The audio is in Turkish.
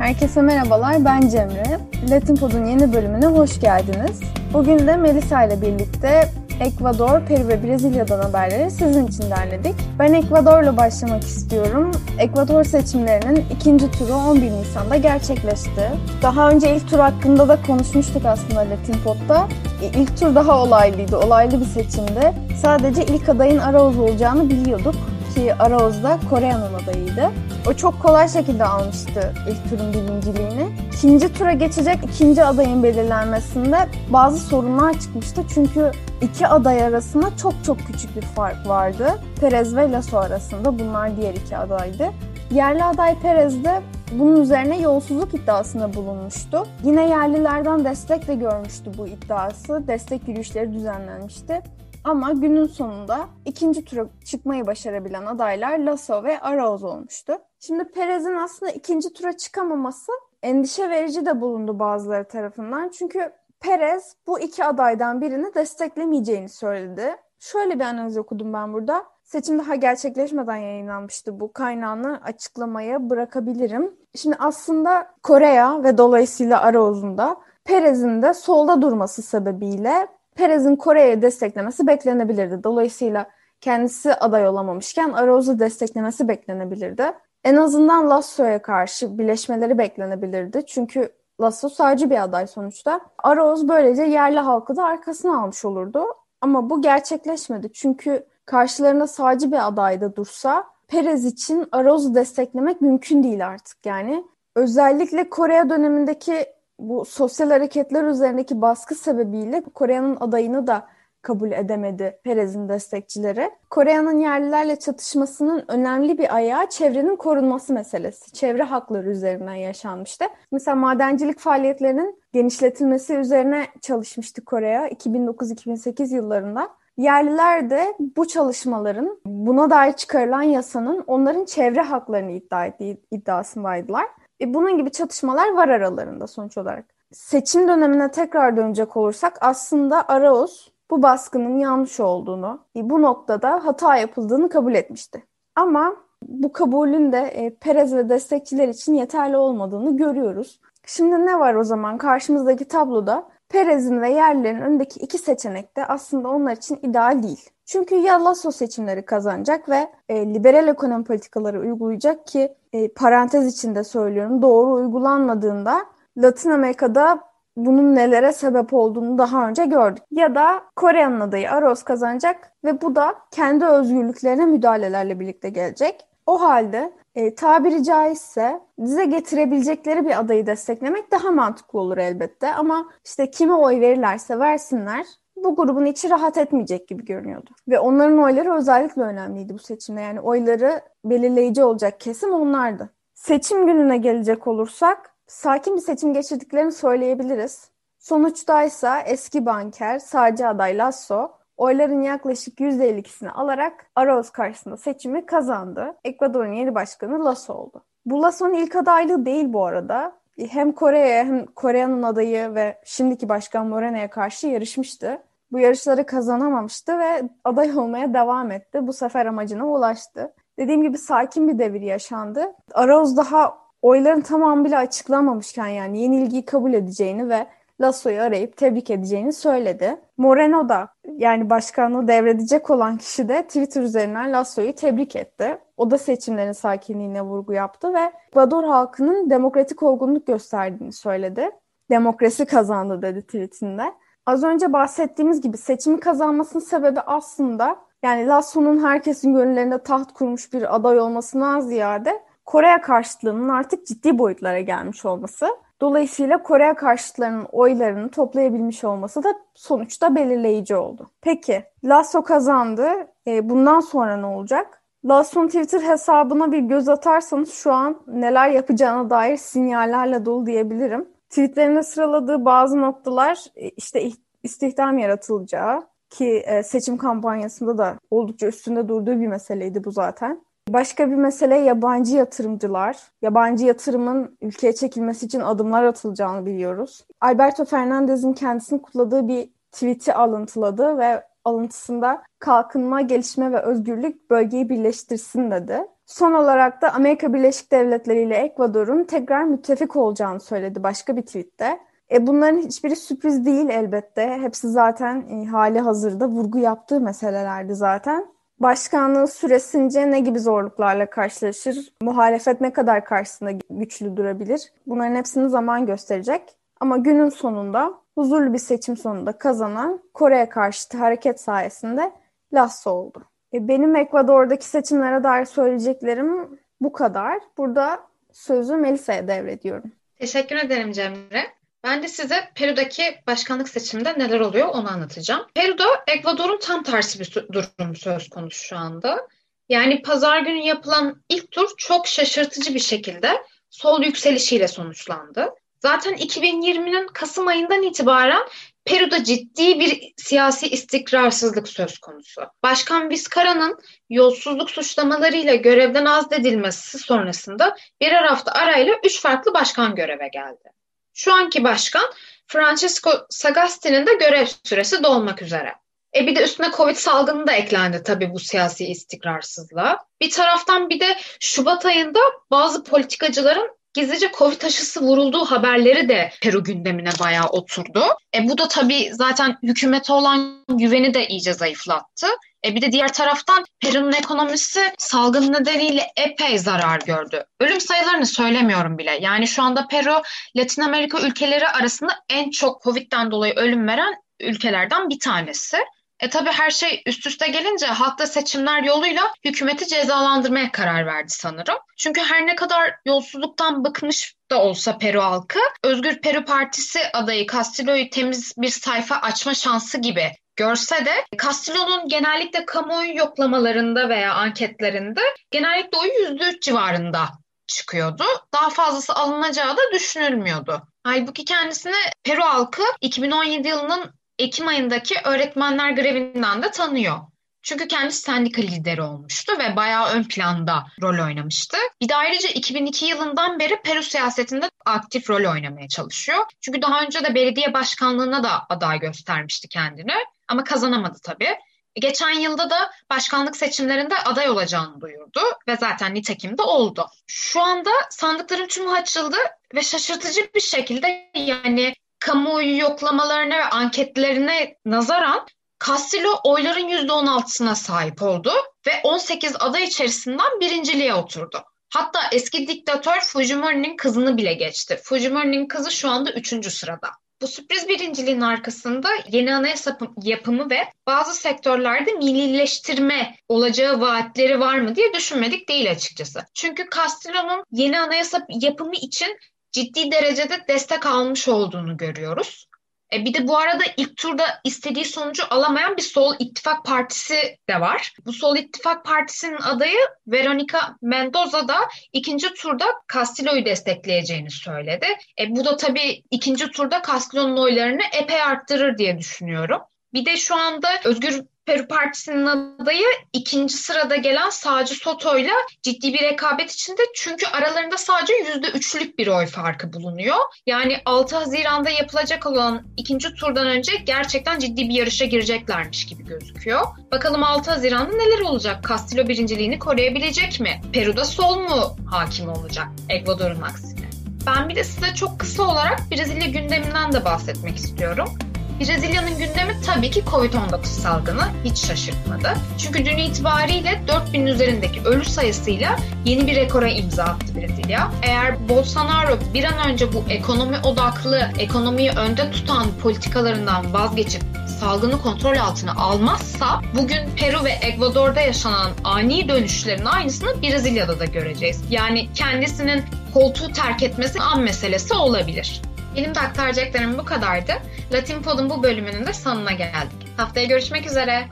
Herkese merhabalar, ben Cemre. Latin Pod'un yeni bölümüne hoş geldiniz. Bugün de Melisa ile birlikte Ekvador, Peru ve Brezilya'dan haberleri sizin için derledik. Ben Ekvador'la başlamak istiyorum. Ekvador seçimlerinin ikinci turu 11 Nisan'da gerçekleşti. Daha önce ilk tur hakkında da konuşmuştuk aslında Latin Pod'da. İlk tur daha olaylıydı, olaylı bir seçimdi. Sadece ilk adayın Arauz olacağını biliyorduk ki Arauz da Kore'nin adayıydı. O çok kolay şekilde almıştı ilk turun birinciliğini. İkinci tura geçecek ikinci adayın belirlenmesinde bazı sorunlar çıkmıştı. Çünkü iki aday arasında çok çok küçük bir fark vardı. Perez ve Lasso arasında bunlar diğer iki adaydı. Yerli aday Perez de bunun üzerine yolsuzluk iddiasında bulunmuştu. Yine yerlilerden destek de görmüştü bu iddiası. Destek yürüyüşleri düzenlenmişti. Ama günün sonunda ikinci tura çıkmayı başarabilen adaylar Lasso ve Arauz olmuştu. Şimdi Perez'in aslında ikinci tura çıkamaması endişe verici de bulundu bazıları tarafından. Çünkü Perez bu iki adaydan birini desteklemeyeceğini söyledi. Şöyle bir analiz okudum ben burada. Seçim daha gerçekleşmeden yayınlanmıştı bu kaynağını açıklamaya bırakabilirim. Şimdi aslında Korea ve dolayısıyla Arauz'un da Perez'in de solda durması sebebiyle Perez'in Kore'ye desteklemesi beklenebilirdi. Dolayısıyla kendisi aday olamamışken Arauz'u desteklemesi beklenebilirdi. En azından Lasso'ya karşı birleşmeleri beklenebilirdi. Çünkü Lasso sadece bir aday sonuçta. Arauz böylece yerli halkı da arkasına almış olurdu. Ama bu gerçekleşmedi. Çünkü karşılarında sadece bir aday da dursa Perez için Arauz'u desteklemek mümkün değil artık yani. Özellikle Kore dönemindeki bu sosyal hareketler üzerindeki baskı sebebiyle Kore'nin adayını da kabul edemedi Perez'in destekçileri. Kore'nin yerlilerle çatışmasının önemli bir ayağı çevrenin korunması meselesi. Çevre hakları üzerinden yaşanmıştı. Mesela madencilik faaliyetlerinin genişletilmesi üzerine çalışmıştı Kore'ye 2009-2008 yıllarında. Yerliler de bu çalışmaların buna dair çıkarılan yasanın onların çevre haklarını iddia ettiği iddiasındaydılar. E, bunun gibi çatışmalar var aralarında sonuç olarak. Seçim dönemine tekrar dönecek olursak aslında Arauz bu baskının yanlış olduğunu, e, bu noktada hata yapıldığını kabul etmişti. Ama bu kabulün de e, Perez ve destekçiler için yeterli olmadığını görüyoruz. Şimdi ne var o zaman karşımızdaki tabloda? Perez'in ve yerlilerin önündeki iki seçenek de aslında onlar için ideal değil. Çünkü ya Lasso seçimleri kazanacak ve e, liberal ekonomi politikaları uygulayacak ki e, parantez içinde söylüyorum doğru uygulanmadığında Latin Amerika'da bunun nelere sebep olduğunu daha önce gördük. Ya da Kore'nin adayı Aros kazanacak ve bu da kendi özgürlüklerine müdahalelerle birlikte gelecek. O halde e, tabiri caizse dize getirebilecekleri bir adayı desteklemek daha mantıklı olur elbette. Ama işte kime oy verirlerse versinler bu grubun içi rahat etmeyecek gibi görünüyordu. Ve onların oyları özellikle önemliydi bu seçimde. Yani oyları belirleyici olacak kesim onlardı. Seçim gününe gelecek olursak sakin bir seçim geçirdiklerini söyleyebiliriz. Sonuçta ise eski banker sağcı aday Lasso oyların yaklaşık %52'sini alarak Arauz karşısında seçimi kazandı. Ekvador'un yeni başkanı Lasso oldu. Bu Lasso'nun ilk adaylığı değil bu arada. Hem Kore'ye hem Kore'nin adayı ve şimdiki başkan Moreno'ya karşı yarışmıştı. Bu yarışları kazanamamıştı ve aday olmaya devam etti. Bu sefer amacına ulaştı. Dediğim gibi sakin bir devir yaşandı. Arauz daha oyların tamamıyla açıklamamışken yani yenilgiyi kabul edeceğini ve Lasso'yu arayıp tebrik edeceğini söyledi. Moreno da yani başkanlığı devredecek olan kişi de Twitter üzerinden Lasso'yu tebrik etti. O da seçimlerin sakinliğine vurgu yaptı ve Ekvador halkının demokratik olgunluk gösterdiğini söyledi. Demokrasi kazandı dedi tweetinde. Az önce bahsettiğimiz gibi seçimi kazanmasının sebebi aslında yani Lasso'nun herkesin gönüllerinde taht kurmuş bir aday olmasından ziyade Kore'ye karşıtlığının artık ciddi boyutlara gelmiş olması. Dolayısıyla Kore karşıtlarının oylarını toplayabilmiş olması da sonuçta belirleyici oldu. Peki Lasso kazandı. E, bundan sonra ne olacak? Lasso'nun Twitter hesabına bir göz atarsanız şu an neler yapacağına dair sinyallerle dolu diyebilirim. Tweetlerinde sıraladığı bazı noktalar e, işte istihdam yaratılacağı ki e, seçim kampanyasında da oldukça üstünde durduğu bir meseleydi bu zaten. Başka bir mesele yabancı yatırımcılar. Yabancı yatırımın ülkeye çekilmesi için adımlar atılacağını biliyoruz. Alberto Fernandez'in kendisini kutladığı bir tweet'i alıntıladı ve alıntısında kalkınma, gelişme ve özgürlük bölgeyi birleştirsin dedi. Son olarak da Amerika Birleşik Devletleri ile Ekvador'un tekrar müttefik olacağını söyledi başka bir tweette. E bunların hiçbiri sürpriz değil elbette. Hepsi zaten e, hali hazırda vurgu yaptığı meselelerdi zaten. Başkanlığı süresince ne gibi zorluklarla karşılaşır? Muhalefet ne kadar karşısında güçlü durabilir? Bunların hepsini zaman gösterecek. Ama günün sonunda huzurlu bir seçim sonunda kazanan Kore'ye karşıtı hareket sayesinde Lasso oldu. E benim Ekvador'daki seçimlere dair söyleyeceklerim bu kadar. Burada sözü Melisa'ya devrediyorum. Teşekkür ederim Cemre. Ben de size Peru'daki başkanlık seçiminde neler oluyor onu anlatacağım. Peru'da Ekvador'un tam tersi bir durum söz konusu şu anda. Yani pazar günü yapılan ilk tur çok şaşırtıcı bir şekilde sol yükselişiyle sonuçlandı. Zaten 2020'nin Kasım ayından itibaren Peru'da ciddi bir siyasi istikrarsızlık söz konusu. Başkan Vizcarra'nın yolsuzluk suçlamalarıyla görevden azledilmesi sonrasında birer hafta arayla üç farklı başkan göreve geldi. Şu anki başkan Francesco Sagasti'nin de görev süresi dolmak üzere. E bir de üstüne Covid salgını da eklendi tabii bu siyasi istikrarsızlığa. Bir taraftan bir de Şubat ayında bazı politikacıların gizlice Covid aşısı vurulduğu haberleri de Peru gündemine bayağı oturdu. E bu da tabii zaten hükümete olan güveni de iyice zayıflattı. E bir de diğer taraftan Peru'nun ekonomisi salgın nedeniyle epey zarar gördü. Ölüm sayılarını söylemiyorum bile. Yani şu anda Peru Latin Amerika ülkeleri arasında en çok Covid'den dolayı ölüm veren ülkelerden bir tanesi. E tabii her şey üst üste gelince halk da seçimler yoluyla hükümeti cezalandırmaya karar verdi sanırım. Çünkü her ne kadar yolsuzluktan bıkmış da olsa Peru halkı, Özgür Peru Partisi adayı Castillo'yu temiz bir sayfa açma şansı gibi görse de Castillo'nun genellikle kamuoyu yoklamalarında veya anketlerinde genellikle o %3 civarında çıkıyordu. Daha fazlası alınacağı da düşünülmüyordu. Halbuki kendisini Peru halkı 2017 yılının Ekim ayındaki öğretmenler grevinden de tanıyor. Çünkü kendisi sendika lideri olmuştu ve bayağı ön planda rol oynamıştı. Bir de ayrıca 2002 yılından beri Peru siyasetinde aktif rol oynamaya çalışıyor. Çünkü daha önce de belediye başkanlığına da aday göstermişti kendini ama kazanamadı tabii. Geçen yılda da başkanlık seçimlerinde aday olacağını duyurdu ve zaten nitekim de oldu. Şu anda sandıkların tümü açıldı ve şaşırtıcı bir şekilde yani kamuoyu yoklamalarına ve anketlerine nazaran Castillo oyların %16'sına sahip oldu ve 18 aday içerisinden birinciliğe oturdu. Hatta eski diktatör Fujimori'nin kızını bile geçti. Fujimori'nin kızı şu anda 3. sırada. Bu sürpriz birinciliğin arkasında yeni anayasa yapımı ve bazı sektörlerde millileştirme olacağı vaatleri var mı diye düşünmedik değil açıkçası. Çünkü Castillo'nun yeni anayasa yapımı için ciddi derecede destek almış olduğunu görüyoruz. E bir de bu arada ilk turda istediği sonucu alamayan bir Sol İttifak Partisi de var. Bu Sol İttifak Partisi'nin adayı Veronica Mendoza da ikinci turda Castillo'yu destekleyeceğini söyledi. E bu da tabii ikinci turda Castillo'nun oylarını epey arttırır diye düşünüyorum. Bir de şu anda Özgür Peru Partisi'nin adayı ikinci sırada gelen Sağcı Soto'yla ciddi bir rekabet içinde çünkü aralarında sadece yüzde üçlük bir oy farkı bulunuyor. Yani 6 Haziran'da yapılacak olan ikinci turdan önce gerçekten ciddi bir yarışa gireceklermiş gibi gözüküyor. Bakalım 6 Haziran'da neler olacak? Castillo birinciliğini koruyabilecek mi? Peru'da sol mu hakim olacak? Ekvador'un aksine. Ben bir de size çok kısa olarak Brezilya gündeminden de bahsetmek istiyorum. Brezilya'nın gündemi tabii ki Covid-19 salgını hiç şaşırtmadı. Çünkü dün itibariyle 4000 üzerindeki ölü sayısıyla yeni bir rekora imza attı Brezilya. Eğer Bolsonaro bir an önce bu ekonomi odaklı, ekonomiyi önde tutan politikalarından vazgeçip salgını kontrol altına almazsa bugün Peru ve Ekvador'da yaşanan ani dönüşlerin aynısını Brezilya'da da göreceğiz. Yani kendisinin koltuğu terk etmesi an meselesi olabilir. Benim de aktaracaklarım bu kadardı. Latin Pod'un bu bölümünün de sonuna geldik. Haftaya görüşmek üzere.